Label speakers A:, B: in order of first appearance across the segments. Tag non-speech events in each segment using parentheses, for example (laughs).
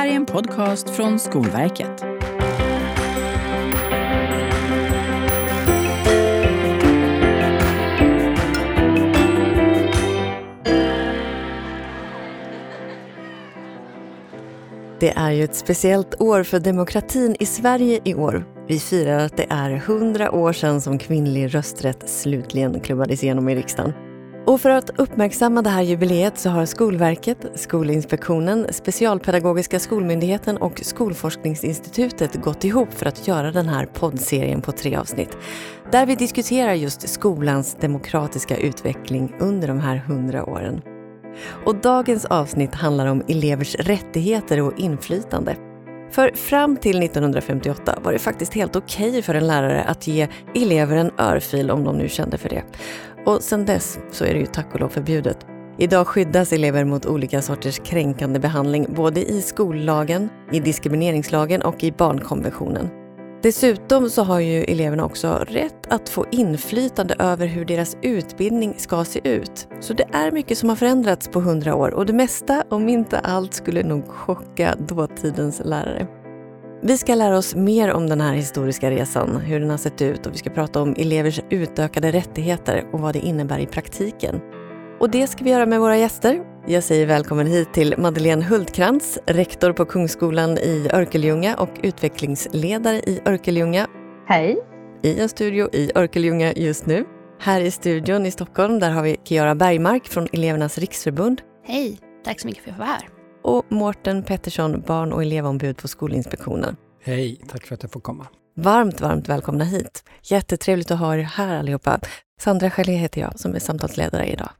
A: här är en podcast från Skolverket.
B: Det är ju ett speciellt år för demokratin i Sverige i år. Vi firar att det är 100 år sedan som kvinnlig rösträtt slutligen klubbades igenom i riksdagen. Och för att uppmärksamma det här jubileet så har Skolverket, Skolinspektionen, Specialpedagogiska skolmyndigheten och Skolforskningsinstitutet gått ihop för att göra den här poddserien på tre avsnitt. Där vi diskuterar just skolans demokratiska utveckling under de här hundra åren. Och dagens avsnitt handlar om elevers rättigheter och inflytande. För fram till 1958 var det faktiskt helt okej okay för en lärare att ge elever en örfil om de nu kände för det. Och sen dess så är det ju tack och lov förbjudet. Idag skyddas elever mot olika sorters kränkande behandling både i skollagen, i diskrimineringslagen och i barnkonventionen. Dessutom så har ju eleverna också rätt att få inflytande över hur deras utbildning ska se ut. Så det är mycket som har förändrats på hundra år och det mesta, om inte allt, skulle nog chocka dåtidens lärare. Vi ska lära oss mer om den här historiska resan, hur den har sett ut och vi ska prata om elevers utökade rättigheter och vad det innebär i praktiken. Och det ska vi göra med våra gäster. Jag säger välkommen hit till Madeleine Hultkrantz, rektor på Kungsskolan i Örkelljunga och utvecklingsledare i Örkelljunga.
C: Hej!
B: I en studio i Örkelljunga just nu. Här i studion i Stockholm där har vi Kiara Bergmark från Elevernas riksförbund.
D: Hej! Tack så mycket för att jag får vara här.
B: Och Mårten Pettersson, barn och elevombud på Skolinspektionen.
E: Hej, tack för att jag får komma.
B: Varmt, varmt välkomna hit. Jättetrevligt att ha er här allihopa. Sandra Gelé heter jag som är samtalsledare idag.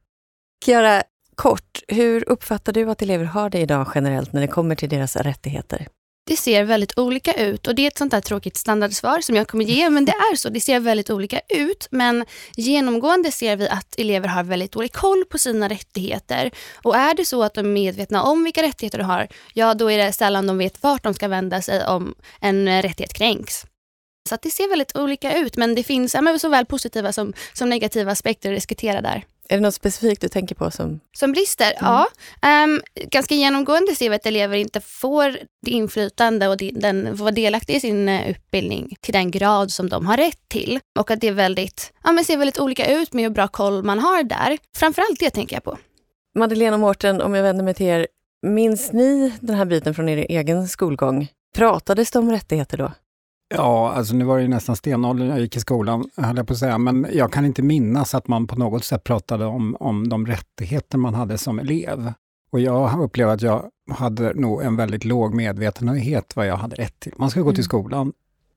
B: Kiara, kort, hur uppfattar du att elever har det idag generellt när det kommer till deras rättigheter?
D: Det ser väldigt olika ut och det är ett sånt där tråkigt standardsvar som jag kommer ge, men det är så. Det ser väldigt olika ut, men genomgående ser vi att elever har väldigt dålig koll på sina rättigheter. Och är det så att de är medvetna om vilka rättigheter de har, ja då är det sällan de vet vart de ska vända sig om en rättighet kränks. Så det ser väldigt olika ut, men det finns ja, såväl positiva som, som negativa aspekter att diskutera där.
B: Är det något specifikt du tänker på som...
D: Som brister? Mm. Ja. Um, ganska genomgående ser vi att elever inte får det inflytande och den, får vara delaktiga i sin uh, utbildning till den grad som de har rätt till. Och att det är väldigt, ja, men ser väldigt olika ut med hur bra koll man har där. Framförallt det tänker jag på.
B: Madeleine och Mårten, om jag vänder mig till er. Minns ni den här biten från er egen skolgång? Pratades det om rättigheter då?
E: Ja, alltså nu var det ju nästan stenåldern jag gick i skolan, höll jag på att säga, men jag kan inte minnas att man på något sätt pratade om, om de rättigheter man hade som elev. Och jag upplever att jag hade nog en väldigt låg medvetenhet vad jag hade rätt till. Man ska gå mm. till skolan,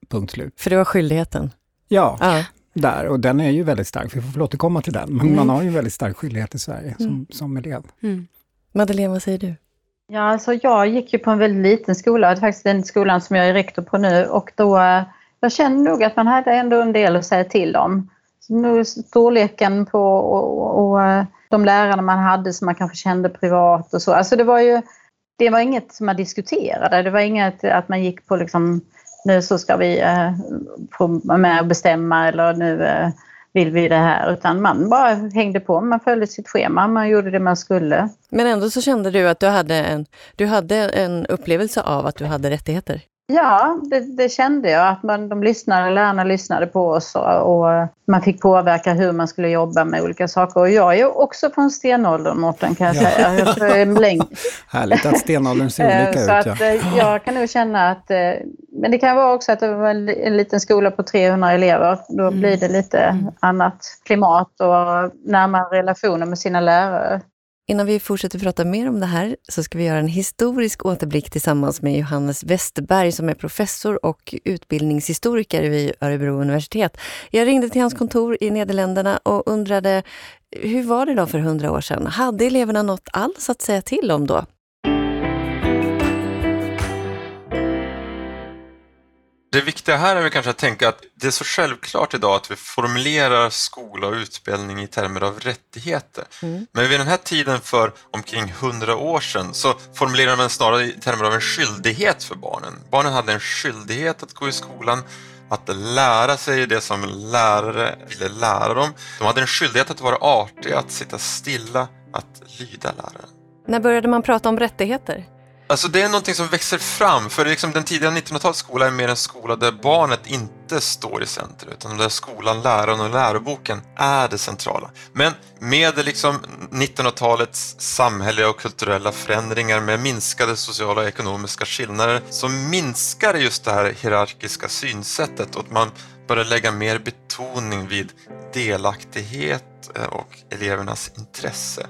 E: punkt slut.
B: För det var skyldigheten?
E: Ja, ja, där. Och den är ju väldigt stark. Vi får väl återkomma till den. Men mm. man har ju en väldigt stark skyldighet i Sverige som, mm. som elev. Mm.
B: Madeleine, vad säger du?
C: Ja, alltså jag gick ju på en väldigt liten skola, det är faktiskt den skolan som jag är rektor på nu och då eh, jag kände nog att man hade ändå en del att säga till om. Nu, storleken på och, och, och, eh, de lärarna man hade som man kanske kände privat och så. Alltså det var ju det var inget som man diskuterade. Det var inget att man gick på liksom nu så ska vi eh, få med och bestämma eller nu eh, vill vi det här, utan man bara hängde på, man följde sitt schema, man gjorde det man skulle.
B: Men ändå så kände du att du hade en, du hade en upplevelse av att du hade rättigheter?
C: Ja, det, det, kände jag. Att man, de lyssnade, lärarna lyssnade på oss och, och, man fick påverka hur man skulle jobba med olika saker. Och jag är också från stenåldern, Mårten, kan jag ja. säga. Jag är (laughs)
E: Härligt att stenåldern ser olika
C: ut. Så att, ja. Eh, jag kan nog känna att... Men det kan vara också att det var en liten skola på 300 elever. Då mm. blir det lite mm. annat klimat och närmare relationer med sina lärare.
B: Innan vi fortsätter prata mer om det här så ska vi göra en historisk återblick tillsammans med Johannes Westerberg som är professor och utbildningshistoriker vid Örebro universitet. Jag ringde till hans kontor i Nederländerna och undrade hur var det då för hundra år sedan? Hade eleverna något alls att säga till om då?
F: Det viktiga här är väl kanske att tänka att det är så självklart idag att vi formulerar skola och utbildning i termer av rättigheter. Mm. Men vid den här tiden för omkring hundra år sedan så formulerade man snarare i termer av en skyldighet för barnen. Barnen hade en skyldighet att gå i skolan, att lära sig det som lärare ville lära dem. De hade en skyldighet att vara artiga, att sitta stilla, att lyda läraren.
B: När började man prata om rättigheter?
F: Alltså det är någonting som växer fram, för liksom den tidiga 1900-talets skola är mer en skola där barnet inte står i centrum, utan där skolan, läraren och läroboken är det centrala. Men med liksom 1900-talets samhälleliga och kulturella förändringar med minskade sociala och ekonomiska skillnader så minskar just det här hierarkiska synsättet och man börjar lägga mer betoning vid delaktighet eh, och elevernas intresse.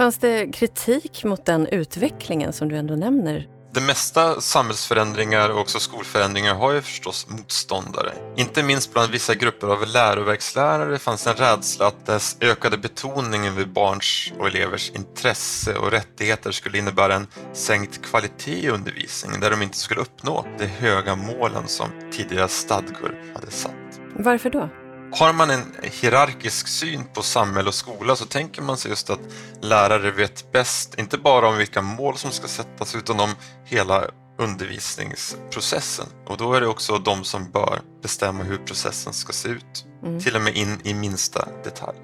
B: Fanns det kritik mot den utvecklingen som du ändå nämner?
F: Det mesta samhällsförändringar och också skolförändringar har ju förstås motståndare. Inte minst bland vissa grupper av läroverkslärare fanns en rädsla att dess ökade betoningen vid barns och elevers intresse och rättigheter skulle innebära en sänkt kvalitet i undervisningen där de inte skulle uppnå de höga målen som tidigare stadgor hade satt.
B: Varför då?
F: Har man en hierarkisk syn på samhälle och skola så tänker man sig just att lärare vet bäst, inte bara om vilka mål som ska sättas utan om hela undervisningsprocessen. Och då är det också de som bör bestämma hur processen ska se ut, mm. till och med in i minsta detalj.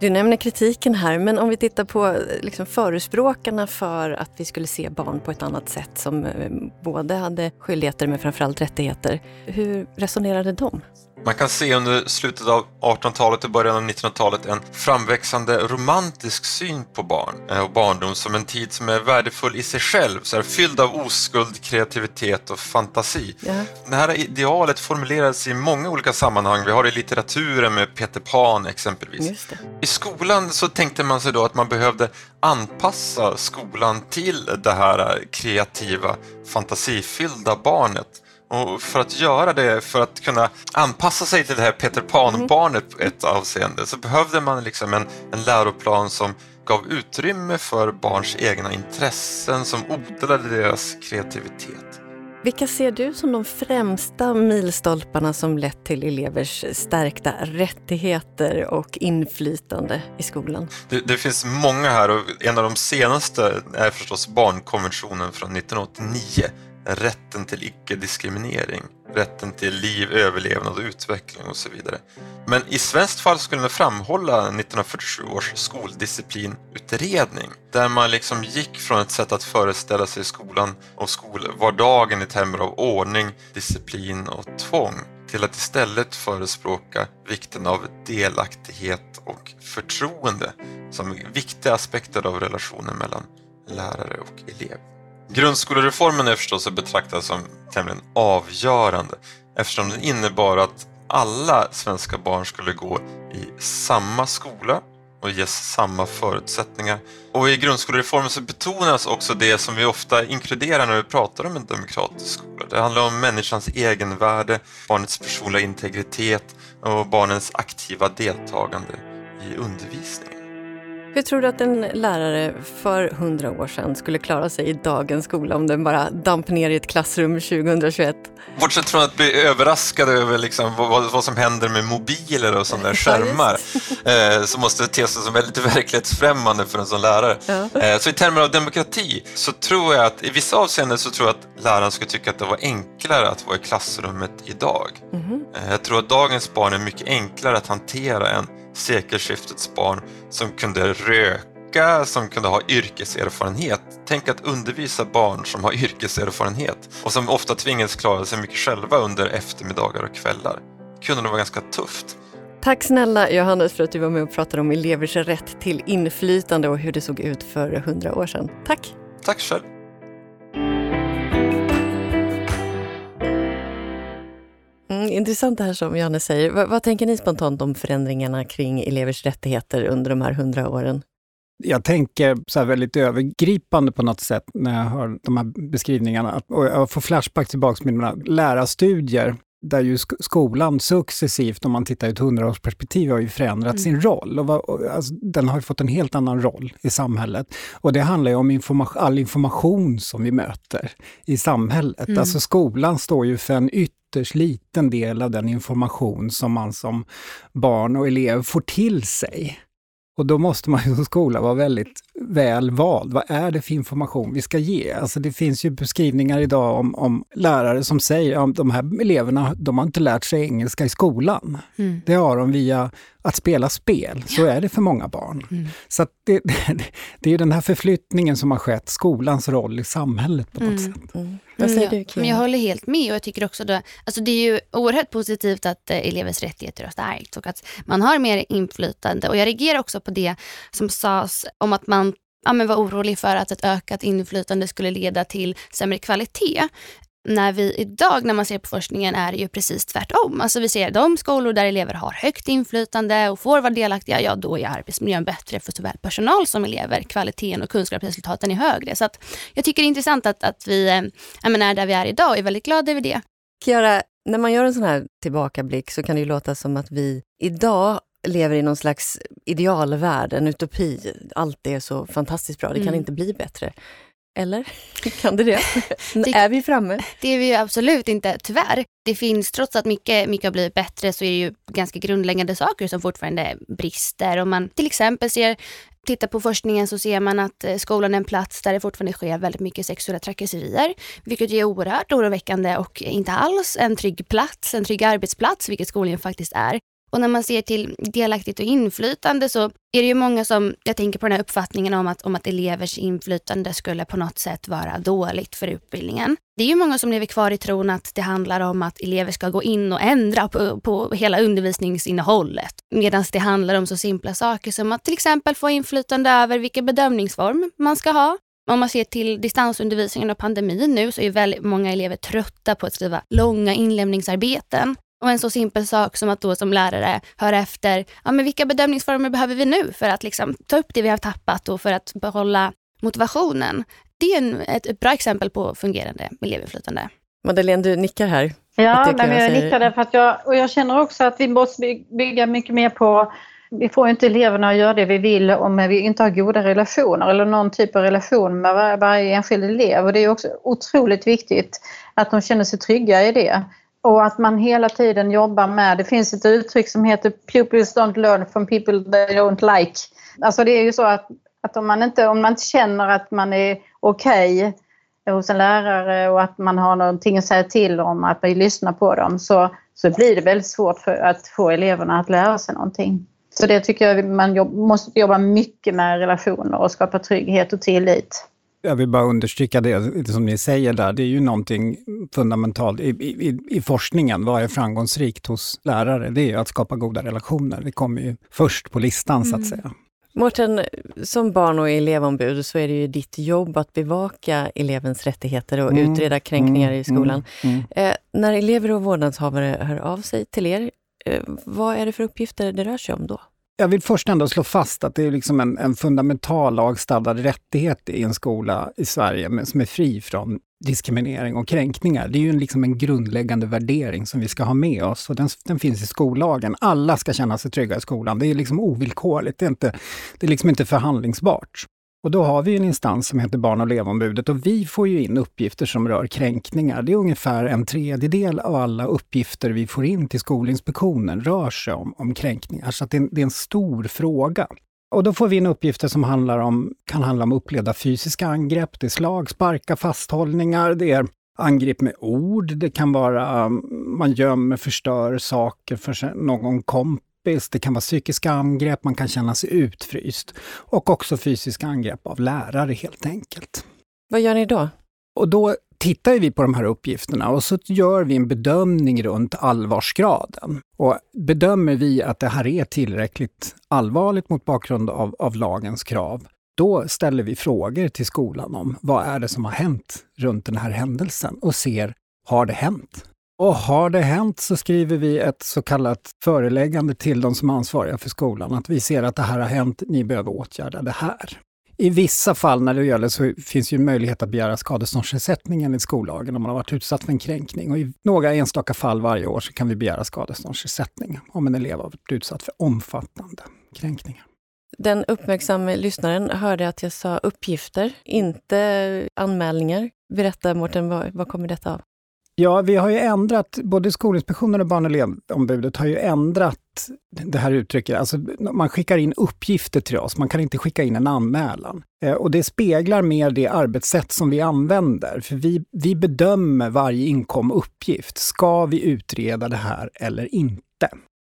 B: Du nämner kritiken här, men om vi tittar på liksom förespråkarna för att vi skulle se barn på ett annat sätt som eh, både hade skyldigheter men framförallt rättigheter. Hur resonerade de?
F: Man kan se under slutet av 1800-talet och början av 1900-talet en framväxande romantisk syn på barn eh, och barndom som en tid som är värdefull i sig själv, så här, fylld av oskuld, kreativitet och fantasi. Ja. Det här idealet formuleras i många olika sammanhang. Vi har det i litteraturen med Peter Pan exempelvis. I skolan så tänkte man sig då att man behövde anpassa skolan till det här kreativa, fantasifyllda barnet. Och för att göra det, för att kunna anpassa sig till det här Peter Pan-barnet på ett avseende, så behövde man liksom en, en läroplan som gav utrymme för barns egna intressen, som odlade deras kreativitet.
B: Vilka ser du som de främsta milstolparna som lett till elevers stärkta rättigheter och inflytande i skolan?
F: Det, det, finns många här och en av de senaste är förstås barnkonventionen från 1989 rätten till icke-diskriminering, rätten till liv, överlevnad och utveckling och så vidare. Men i svenskt fall skulle man framhålla 1947 års skoldisciplinutredning där man liksom gick från ett sätt att föreställa sig skolan och skolvardagen i termer av ordning, disciplin och tvång till att istället förespråka vikten av delaktighet och förtroende som viktiga aspekter av relationen mellan lärare och elev. Grundskolereformen är förstås att betrakta som tämligen avgörande eftersom den innebar att alla svenska barn skulle gå i samma skola och ges samma förutsättningar. Och i grundskolereformen så betonas också det som vi ofta inkluderar när vi pratar om en demokratisk skola. Det handlar om människans egenvärde, barnets personliga integritet och barnens aktiva deltagande i undervisningen.
B: Hur tror du att en lärare för hundra år sedan skulle klara sig i dagens skola om den bara damp ner i ett klassrum 2021?
F: Bortsett från att bli överraskad över liksom vad, vad, som händer med mobiler och sådana där skärmar (laughs) eh, så måste det te sig som väldigt (laughs) verklighetsfrämmande för en sån lärare. Ja. Eh, så i termer av demokrati så tror jag att i vissa avseenden så tror jag att läraren skulle tycka att det var enklare att vara i klassrummet idag. Mm eh, jag tror att dagens barn är mycket enklare att hantera än sekelskiftets barn som kunde röka, som kunde ha yrkeserfarenhet. Tänk att undervisa barn som har yrkeserfarenhet och som ofta tvingades klara sig mycket själva under eftermiddagar och kvällar. Det kunde nog vara ganska tufft.
B: Tack snälla Johannes för att du var med och pratade om elevers rätt till inflytande och hur det såg ut för hundra år sedan. Tack!
F: Tack själv!
B: Intressant det här som Janne säger. Vad, vad, tänker ni spontant om förändringarna kring elevers rättigheter under de här hundra åren?
E: Jag tänker så väldigt övergripande på något sätt när jag hör de här beskrivningarna. Och jag får flashback tillbaka till mina lärarstudier där ju skolan successivt, om man tittar i ett hundraårsperspektiv, har ju förändrat mm. sin roll. Och, och alltså, den har fått en helt annan roll i samhället. Och det handlar ju om information, all information som vi möter i samhället. Mm. Alltså skolan står ju för en ytterst liten del av den information som man som barn och elev får till sig. Och då måste man ju som skola vara väldigt väl vald. Vad är det för information vi ska ge? Alltså det finns ju beskrivningar idag om, om lärare som säger att de här eleverna, de har inte lärt sig engelska i skolan. Mm. Det har de via att spela spel. Så är det för många barn. Mm. Så det, det, (laughs) det, är den här förflyttningen som har skett, skolans roll i samhället på något mm. sätt.
B: Mm. Vad säger du,
D: Men jag håller helt med och jag tycker också då, alltså det är ju oerhört positivt att eh, elevers rättigheter har stärkts och att man har mer inflytande. Och jag reagerar också på det som sades om att man ja, men var orolig för att ett ökat inflytande skulle leda till sämre kvalitet när vi idag, när man ser på forskningen, är det ju precis tvärtom. Alltså vi ser de skolor där elever har högt inflytande och får vara delaktiga, ja då är arbetsmiljön bättre för såväl personal som elever. Kvaliteten och kunskapsresultaten är högre. Så att jag tycker det är intressant att, att vi är där vi är idag och är väldigt glada över det.
B: Kiara, när man gör en sån här tillbakablick så kan det ju låta som att vi idag lever i någon slags idealvärld, en utopi. Allt är så fantastiskt bra, det kan mm. inte bli bättre. Eller? (laughs) Kan det det? det? Är vi framme?
D: Det är vi ju absolut inte, tyvärr. Det finns, trots att mycket, mycket har blivit bättre, så är det ju ganska grundläggande saker som fortfarande brister. Om man till exempel ser tittar på forskningen så ser man att eh, skolan är en plats där det fortfarande sker väldigt mycket sexuella trakasserier, vilket är oerhört oroväckande och inte alls en trygg plats, en trygg arbetsplats, vilket skolan faktiskt är. Och när man ser till delaktigt och inflytande så är det ju många som, jag tänker på den här uppfattningen om att, om att elevers inflytande skulle på något sätt vara dåligt för utbildningen. Det är ju många som lever kvar i tron att det handlar om att elever ska gå in och ändra på, på hela undervisningsinnehållet. Medan det handlar om så simpla saker som att till exempel få inflytande över vilken bedömningsform man ska ha. Om man ser till distansundervisningen och pandemin nu så är väldigt många elever trötta på att skriva långa inlämningsarbeten. Och en så simpel sak som att då som lärare höra efter, ja, men vilka bedömningsformer behöver vi nu för att liksom ta upp det vi har tappat och för att behålla motivationen. Det är en, ett bra exempel på fungerande elevinflytande.
B: Madeleine, du nickar här.
C: Ja, men jag nickar därför att jag, och jag känner också att vi måste bygga mycket mer på vi får inte eleverna att göra det vi vill om vi inte har goda relationer eller någon typ av relation med var, varje enskild elev. Och det är också otroligt viktigt att de känner sig trygga i det. Och att man hela tiden jobbar med, det finns ett uttryck som heter pupils don't learn from people they don't like. Alltså det är ju så att, att om, man inte, om man inte känner att man är okej okay hos en lärare och att man har någonting att säga till om, att man lyssnar på dem, så, så blir det väldigt svårt för att få eleverna att lära sig någonting. Så det tycker jag man jobb, måste jobba mycket med relationer och skapa trygghet och tillit.
E: Jag vill bara understryka det, som ni säger där, det är ju någonting fundamentalt i, i, i forskningen. Vad är framgångsrikt hos lärare? Det är att skapa goda relationer. Det kommer ju först på listan så att mm. säga.
B: Mårten, som barn och elevombud så är det ju ditt jobb att bevaka elevens rättigheter och mm. utreda kränkningar mm. i skolan. Mm. mm. Eh, när elever och vårdnadshavare hör av sig till er, eh, vad är det för uppgifter det rör sig om då?
E: Jag vill först ändå slå fast att det är liksom en, en fundamental lagstadgad rättighet i en skola i Sverige men som är fri från diskriminering och kränkningar. Det är ju liksom en grundläggande värdering som vi ska ha med oss och den, den, finns i skollagen. Alla ska känna sig trygga i skolan. Det är liksom ovillkorligt. Det är, inte, det är liksom inte förhandlingsbart. Och då har vi en instans som heter Barn och elevombudet och vi får ju in uppgifter som rör kränkningar. Det är ungefär en tredjedel av alla uppgifter vi får in till Skolinspektionen rör sig om, om kränkningar. Så det är, det är en stor fråga. Och då får vi in uppgifter som handlar om, kan handla om upplevda fysiska angrepp, det är slag, sparka, fasthållningar, det är angrepp med ord, det kan vara um, man gömmer, förstör saker för någon kompis kompis, det kan vara psykiska angrepp, man kan känna sig utfryst. Och också fysiska angrepp av lärare helt enkelt.
B: Vad gör ni då?
E: Och då tittar vi på de här uppgifterna och så gör vi en bedömning runt allvarsgraden. Och bedömer vi att det här är tillräckligt allvarligt mot bakgrund av, av lagens krav, då ställer vi frågor till skolan om vad är det som har hänt runt den här händelsen och ser, har det hänt? Och har det hänt så skriver vi ett så kallat föreläggande till de som är ansvariga för skolan, att vi ser att det här har hänt, ni behöver åtgärda det här. I vissa fall när det gäller så finns ju möjlighet att begära skadeståndsersättning enligt skollagen om man har varit utsatt för en kränkning. Och I några enstaka fall varje år så kan vi begära skadeståndsersättning om en elev har varit utsatt för omfattande kränkningar.
B: Den uppmärksamma lyssnaren hörde att jag sa uppgifter, inte anmälningar. Berätta Mårten, vad, vad kommer detta av?
E: Ja, vi har ju ändrat, både Skolinspektionen och Barn och elevombudet har ju ändrat det här uttrycket. Alltså, man skickar in uppgifter till oss, man kan inte skicka in en anmälan. Eh, och det speglar mer det arbetssätt som vi använder. För vi, vi bedömer varje inkom uppgift. Ska vi utreda det här eller inte?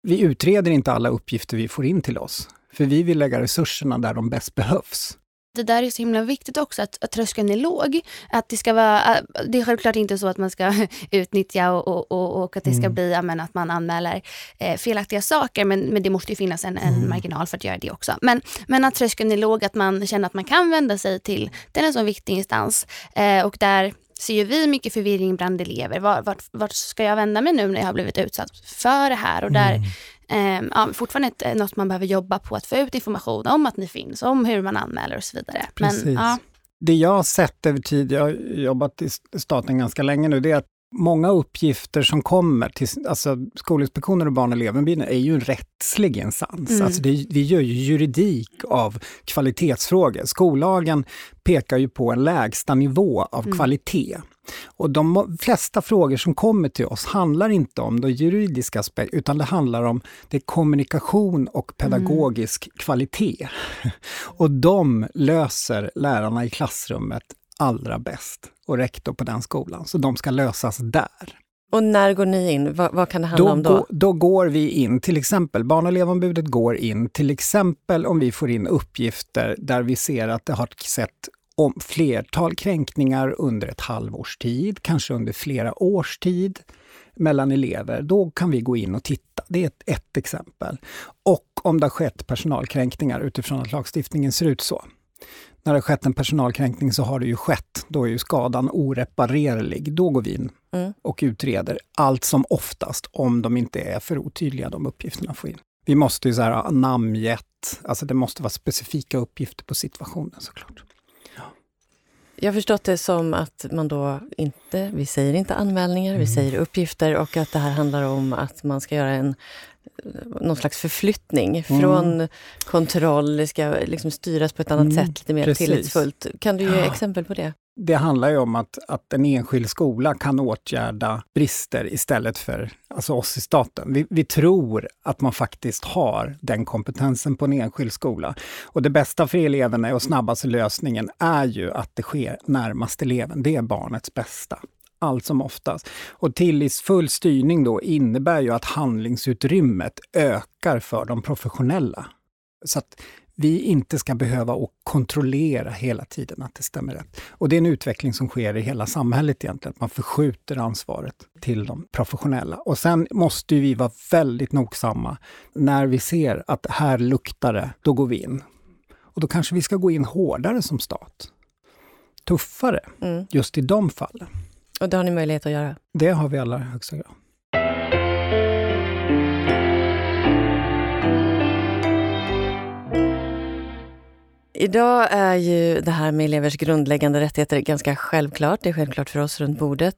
E: Vi utreder inte alla uppgifter vi får in till oss. För vi vill lägga resurserna där de bäst behövs
D: det där är så himla viktigt också, att, att tröskeln är låg. Att det, ska vara, äh, det är självklart inte så att man ska (laughs) utnyttja och, och, och att det ska mm. bli men, att man anmäler eh, felaktiga saker, men, men det måste ju finnas en, en mm. marginal för att göra det också. Men, men att tröskeln är låg, att man känner att man kan vända sig till, till en sån viktig instans. Eh, och där ser vi mycket förvirring bland elever. Vart, vart, vart, ska jag vända mig nu när jag har blivit utsatt för det här? Och där mm eh, ja, fortfarande ett, något man behöver jobba på att få ut information om att ni finns, om hur man anmäler och så vidare.
E: Precis. Men, ja. Det jag har sett över tid, jag har jobbat i staten ganska länge nu, det är att många uppgifter som kommer till alltså Skolinspektionen och Barn och elevombudet är ju en rättslig instans. Mm. Alltså det, vi gör ju juridik av kvalitetsfrågor. Skollagen pekar ju på en lägsta nivå av mm. kvalitet. Och de flesta frågor som kommer till oss handlar inte om de juridiska aspekterna, utan det handlar om det kommunikation och pedagogisk mm. kvalitet. (laughs) Och de löser lärarna i klassrummet allra bäst och rektor på den skolan. Så de ska lösas där.
B: Och när går ni in? Vad, vad kan det handla
E: då
B: om då? Gå,
E: då går vi in, till exempel Barn och elevombudet går in, till exempel om vi får in uppgifter där vi ser att det har sett om flertal kränkningar under ett halvårs tid, kanske under flera års tid mellan elever, då kan vi gå in och titta. Det är ett, ett exempel. Och om det har skett personalkränkningar utifrån att lagstiftningen ser ut så. När det har skett en personalkränkning så har det ju skett. Då är ju skadan oreparerlig. Då går vi in mm. och utreder allt som oftast om de inte är för otydliga, de uppgifterna får in. Vi måste ju så här namngett, alltså det måste vara specifika uppgifter på situationen såklart.
B: Jag har förstått det som att man då inte, vi säger inte anmälningar, mm. vi säger uppgifter och att det här handlar om att man ska göra en någon slags förflyttning mm. från kontroll, det ska liksom styras på ett annat mm, sätt, lite mer precis. tillitsfullt. Kan du ge ja. exempel på det?
E: Det handlar ju om att, att en enskild skola kan åtgärda brister istället för alltså oss i staten. Vi, vi, tror att man faktiskt har den kompetensen på en enskild skola. Och det bästa för eleverna och snabbaste lösningen är ju att det sker närmast eleven. Det är barnets bästa allt som oftast. Och tillitsfull styrning då innebär ju att handlingsutrymmet ökar för de professionella. Så att vi inte ska behöva och kontrollera hela tiden att det stämmer rätt. Och det är en utveckling som sker i hela samhället egentligen, att man förskjuter ansvaret till de professionella. Och sen måste vi vara väldigt nogsamma. När vi ser att här luktar det, då går vi in. Och då kanske vi ska gå in hårdare som stat. Tuffare, mm. just i de fallen.
B: Och det har ni möjlighet att göra?
E: Det har vi alla högsta grad.
B: Idag är ju det här med elevers grundläggande rättigheter ganska självklart. Det är självklart för oss runt bordet.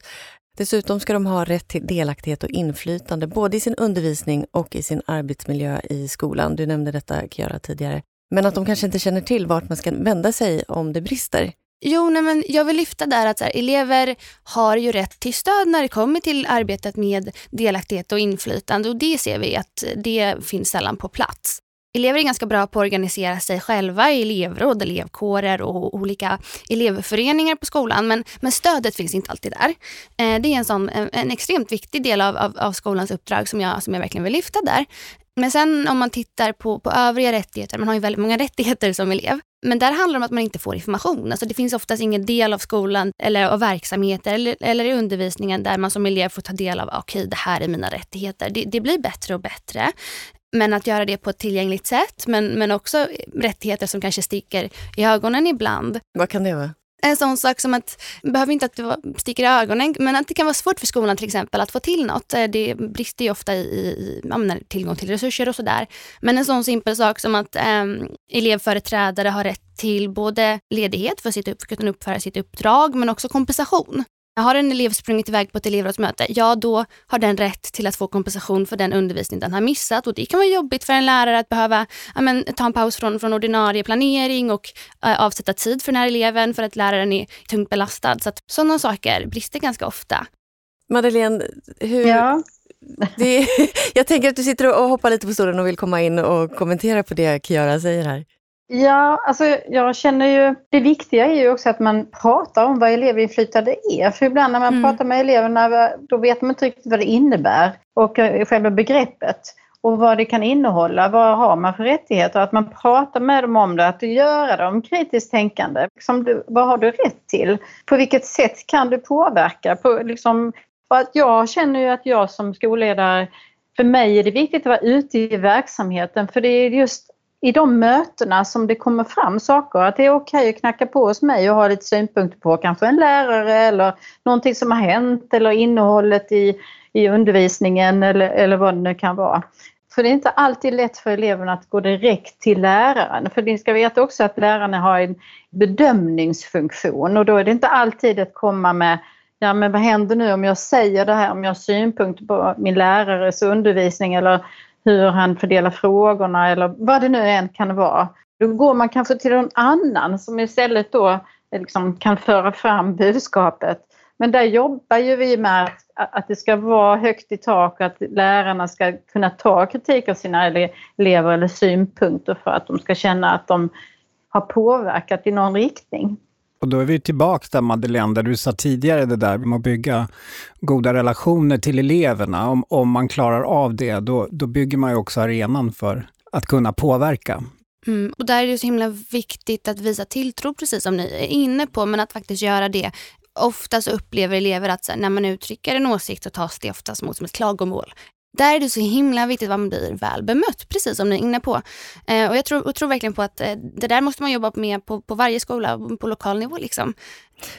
B: Dessutom ska de ha rätt till delaktighet och inflytande, både i sin undervisning och i sin arbetsmiljö i skolan. Du nämnde detta, Kiara, tidigare. Men att de kanske inte känner till vart man ska vända sig om det brister.
D: Jo, nej, men jag vill lyfta där att här, elever har ju rätt till stöd när det kommer till arbetet med delaktighet och inflytande och det ser vi att det finns sällan på plats. Elever är ganska bra på att organisera sig själva i elevråd, elevkårer och olika elevföreningar på skolan. Men, men stödet finns inte alltid där. Eh, det är en, sån, en, en extremt viktig del av, av, av, skolans uppdrag som jag, som jag verkligen vill lyfta där. Men sen om man tittar på, på övriga rättigheter, man har ju väldigt många (laughs) rättigheter som elev. Men där handlar det om att man inte får information. Alltså det finns oftast ingen del av skolan eller av verksamheter eller, eller i undervisningen där man som elev får ta del av, ah, okej okay, det här är mina rättigheter. Det, det, blir bättre och bättre. Men att göra det på ett tillgängligt sätt, men, men också rättigheter som kanske sticker i ögonen ibland.
B: Vad kan det vara?
D: En sån sak som att, behöver inte att det sticker i ögonen, men att det kan vara svårt för skolan till exempel att få till något. Eh, det brister ju ofta i, i tillgång till resurser och sådär. Men en sån simpel sak som att eh, elevföreträdare har rätt till både ledighet för att kunna uppföra sitt uppdrag, men också kompensation. Har en elev sprungit iväg på ett elevrådsmöte, ja då har den rätt till att få kompensation för den undervisning den har missat. Och det kan vara jobbigt för en lärare att behöva ja, men, ta en paus från, från ordinarie planering och äh, avsätta tid för den här eleven för att läraren är tungt belastad. Så att sådana saker brister ganska ofta.
B: Madeleine, hur...
C: Ja. (laughs)
B: Det, jag tänker att du sitter och hoppar lite på stolen och vill komma in och kommentera på det Kiara säger här.
C: Ja, alltså jag känner ju, det viktiga är ju också att man pratar om vad elevinflytande är. För ibland när man mm. pratar med eleverna då vet man inte riktigt vad det innebär och eh, själva begreppet och vad det kan innehålla. Vad har man för rättigheter? Att man pratar med dem om det, att göra dem kritiskt tänkande. Liksom, du, vad har du rätt till? På vilket sätt kan du påverka? På, liksom, att jag känner ju att jag som skolledare, för mig är det viktigt att vara ute i verksamheten för det är just i de mötena som det kommer fram saker, att det är okej okay att knacka på hos mig och ha lite synpunkter på kanske en lärare eller någonting som har hänt eller innehållet i, i undervisningen eller, eller vad det nu kan vara. För det är inte alltid lätt för eleverna att gå direkt till läraren. För ni ska veta också att lärarna har en bedömningsfunktion och då är det inte alltid att komma med Ja men vad händer nu om jag säger det här, om jag har synpunkter på min lärares undervisning eller hur han fördelar frågorna eller vad det nu än kan vara. Då går man kanske till någon annan som istället då eh, liksom kan föra fram budskapet. Men där jobbar ju vi med att det ska vara högt i tak och att lärarna ska kunna ta kritik av sina elever eller synpunkter för att de ska känna att de har påverkat i någon riktning.
E: Och då är vi tillbaka där Madeleine, där du sa tidigare det där med att bygga goda relationer till eleverna. Om, om man klarar av det, då, då bygger man ju också arenan för att kunna påverka.
D: Mm, och där är det så himla viktigt att visa tilltro, precis som ni är inne på, men att faktiskt göra det. Oftast upplever elever att här, när man uttrycker en åsikt så tas det oftast mot som ett klagomål. Där är det så himla viktigt att man blir väl bemött, precis som ni är inne på. Eh, och jag tror, och tror verkligen på att eh, det där måste man jobba med på, på varje skola, på lokal nivå. Liksom.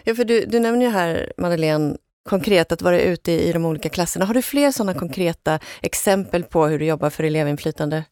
B: Ja, för du, du nämner ju här, Madeleine, konkret att vara ute i de olika klasserna. Har du fler sådana konkreta exempel på hur du jobbar för elevinflytande?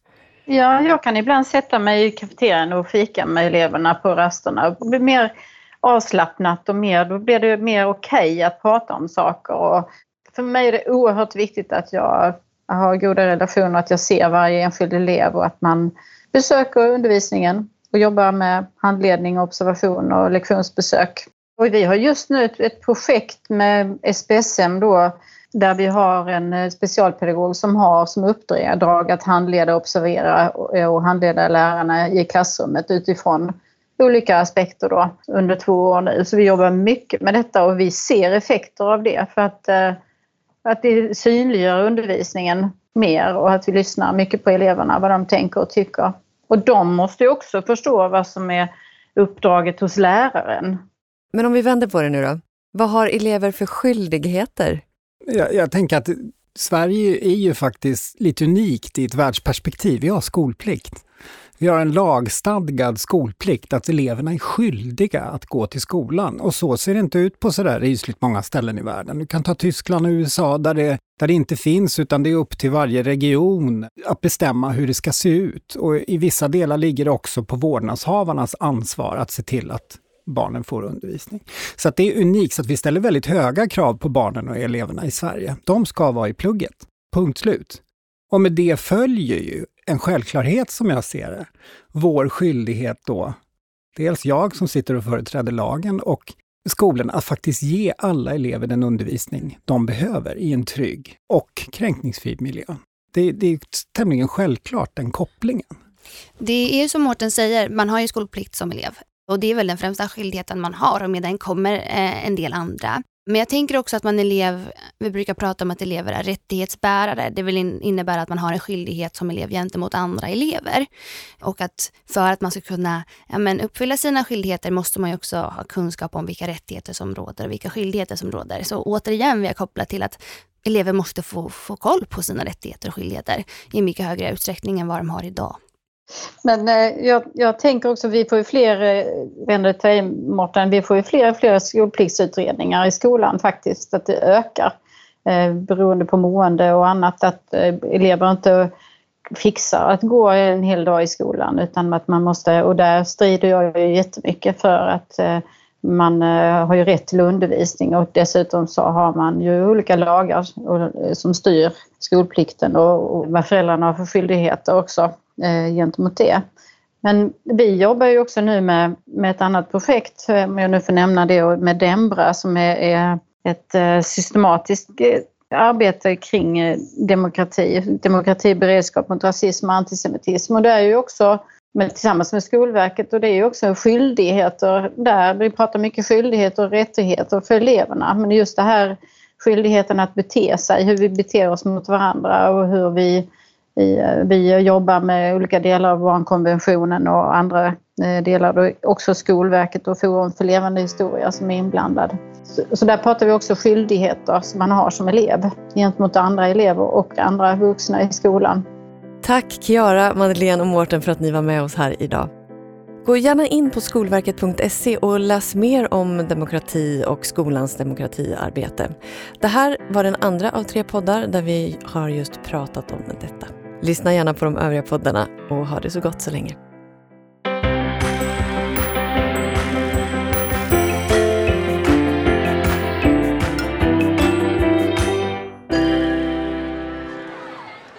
C: Ja, jag kan ibland sätta mig i kafeterian och fika med eleverna på rasterna. Det blir mer avslappnat och mer, då blir det mer okej okay att prata om saker. Och för mig är det oerhört viktigt att jag har goda relationer, att jag ser varje enskild elev och att man besöker undervisningen och jobbar med handledning, observation och lektionsbesök. Och vi har just nu ett, projekt med SPSM då där vi har en eh, specialpedagog som har som uppdrag att handleda, observera eh, och handleda lärarna i klassrummet utifrån olika aspekter då under två år nu. Så vi jobbar mycket med detta och vi ser effekter av det för att eh, att det synliggör undervisningen mer och att vi lyssnar mycket på eleverna, vad de tänker och tycker. Och de måste ju också förstå vad som är uppdraget hos läraren.
B: Men om vi vänder på det nu då. Vad har elever för skyldigheter?
E: Jag, jag tänker att Sverige är ju faktiskt lite unikt i ett världsperspektiv. Vi har skolplikt. Vi har en lagstadgad skolplikt, att eleverna är skyldiga att gå till skolan. Och så ser det inte ut på sådär rysligt många ställen i världen. Du kan ta Tyskland och USA där det, där det inte finns, utan det är upp till varje region att bestämma hur det ska se ut. Och i vissa delar ligger det också på vårdnadshavarnas ansvar att se till att barnen får undervisning. Så att det är unikt, så att vi ställer väldigt höga krav på barnen och eleverna i Sverige. De ska vara i plugget. Punkt slut. Och med det följer ju en självklarhet som jag ser det. Vår skyldighet då, dels jag som sitter och företräder lagen och skolan, att faktiskt ge alla elever den undervisning de behöver i en trygg och kränkningsfri miljö. Det, det är tämligen självklart, den kopplingen.
D: Det är ju som Mårten säger, man har ju skolplikt som elev. Och det är väl den främsta skyldigheten man har och med den kommer eh, en del andra. Men jag tänker också att man elev, vi brukar prata om att elever är rättighetsbärare. Det vill innebära att man har en skyldighet som elev gentemot andra elever. Och att för att man ska kunna ja, men uppfylla sina skyldigheter måste man ju också ha kunskap om vilka rättigheter som råder och vilka skyldigheter som råder. Så återigen vill jag koppla till att elever måste få, få koll på sina rättigheter och skyldigheter i mycket högre utsträckning än vad de har idag.
C: Men eh, jag, jag, tänker också, vi får ju fler, eh, vänder till Mårten, vi får ju fler och fler skolpliktsutredningar i skolan faktiskt, att det ökar. Eh, beroende på mående och annat, att eh, elever inte fixar att gå en hel dag i skolan utan att man måste, och där strider jag ju jättemycket för att eh, man eh, har ju rätt till undervisning och dessutom så har man ju olika lagar eh, som styr skolplikten och vad föräldrarna har för skyldigheter också eh, gentemot det. Men vi jobbar ju också nu med, med ett annat projekt, om jag nu får nämna det, med Dembra som är, är ett systematiskt arbete kring demokrati, demokratiberedskap mot rasism och antisemitism. Och det är ju också men tillsammans med Skolverket och det är ju också skyldigheter där. Vi pratar mycket skyldigheter och rättigheter för eleverna men just det här skyldigheten att bete sig, hur vi beter oss mot varandra och hur vi, vi jobbar med olika delar av barnkonventionen och andra eh, delar, också Skolverket och Forum för levande historia som är inblandad. Så där pratar vi också skyldigheter som man har som elev gentemot andra elever och andra vuxna i skolan.
B: Tack Kiara, Madeleine och Mårten för att ni var med oss här idag. Gå gärna in på skolverket.se och läs mer om demokrati och skolans demokratiarbete. Det här var den andra av tre poddar där vi har just pratat om detta. Lyssna gärna på de övriga poddarna och ha det så gott så länge.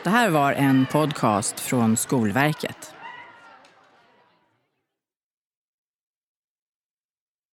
A: Det här var en podcast från Skolverket.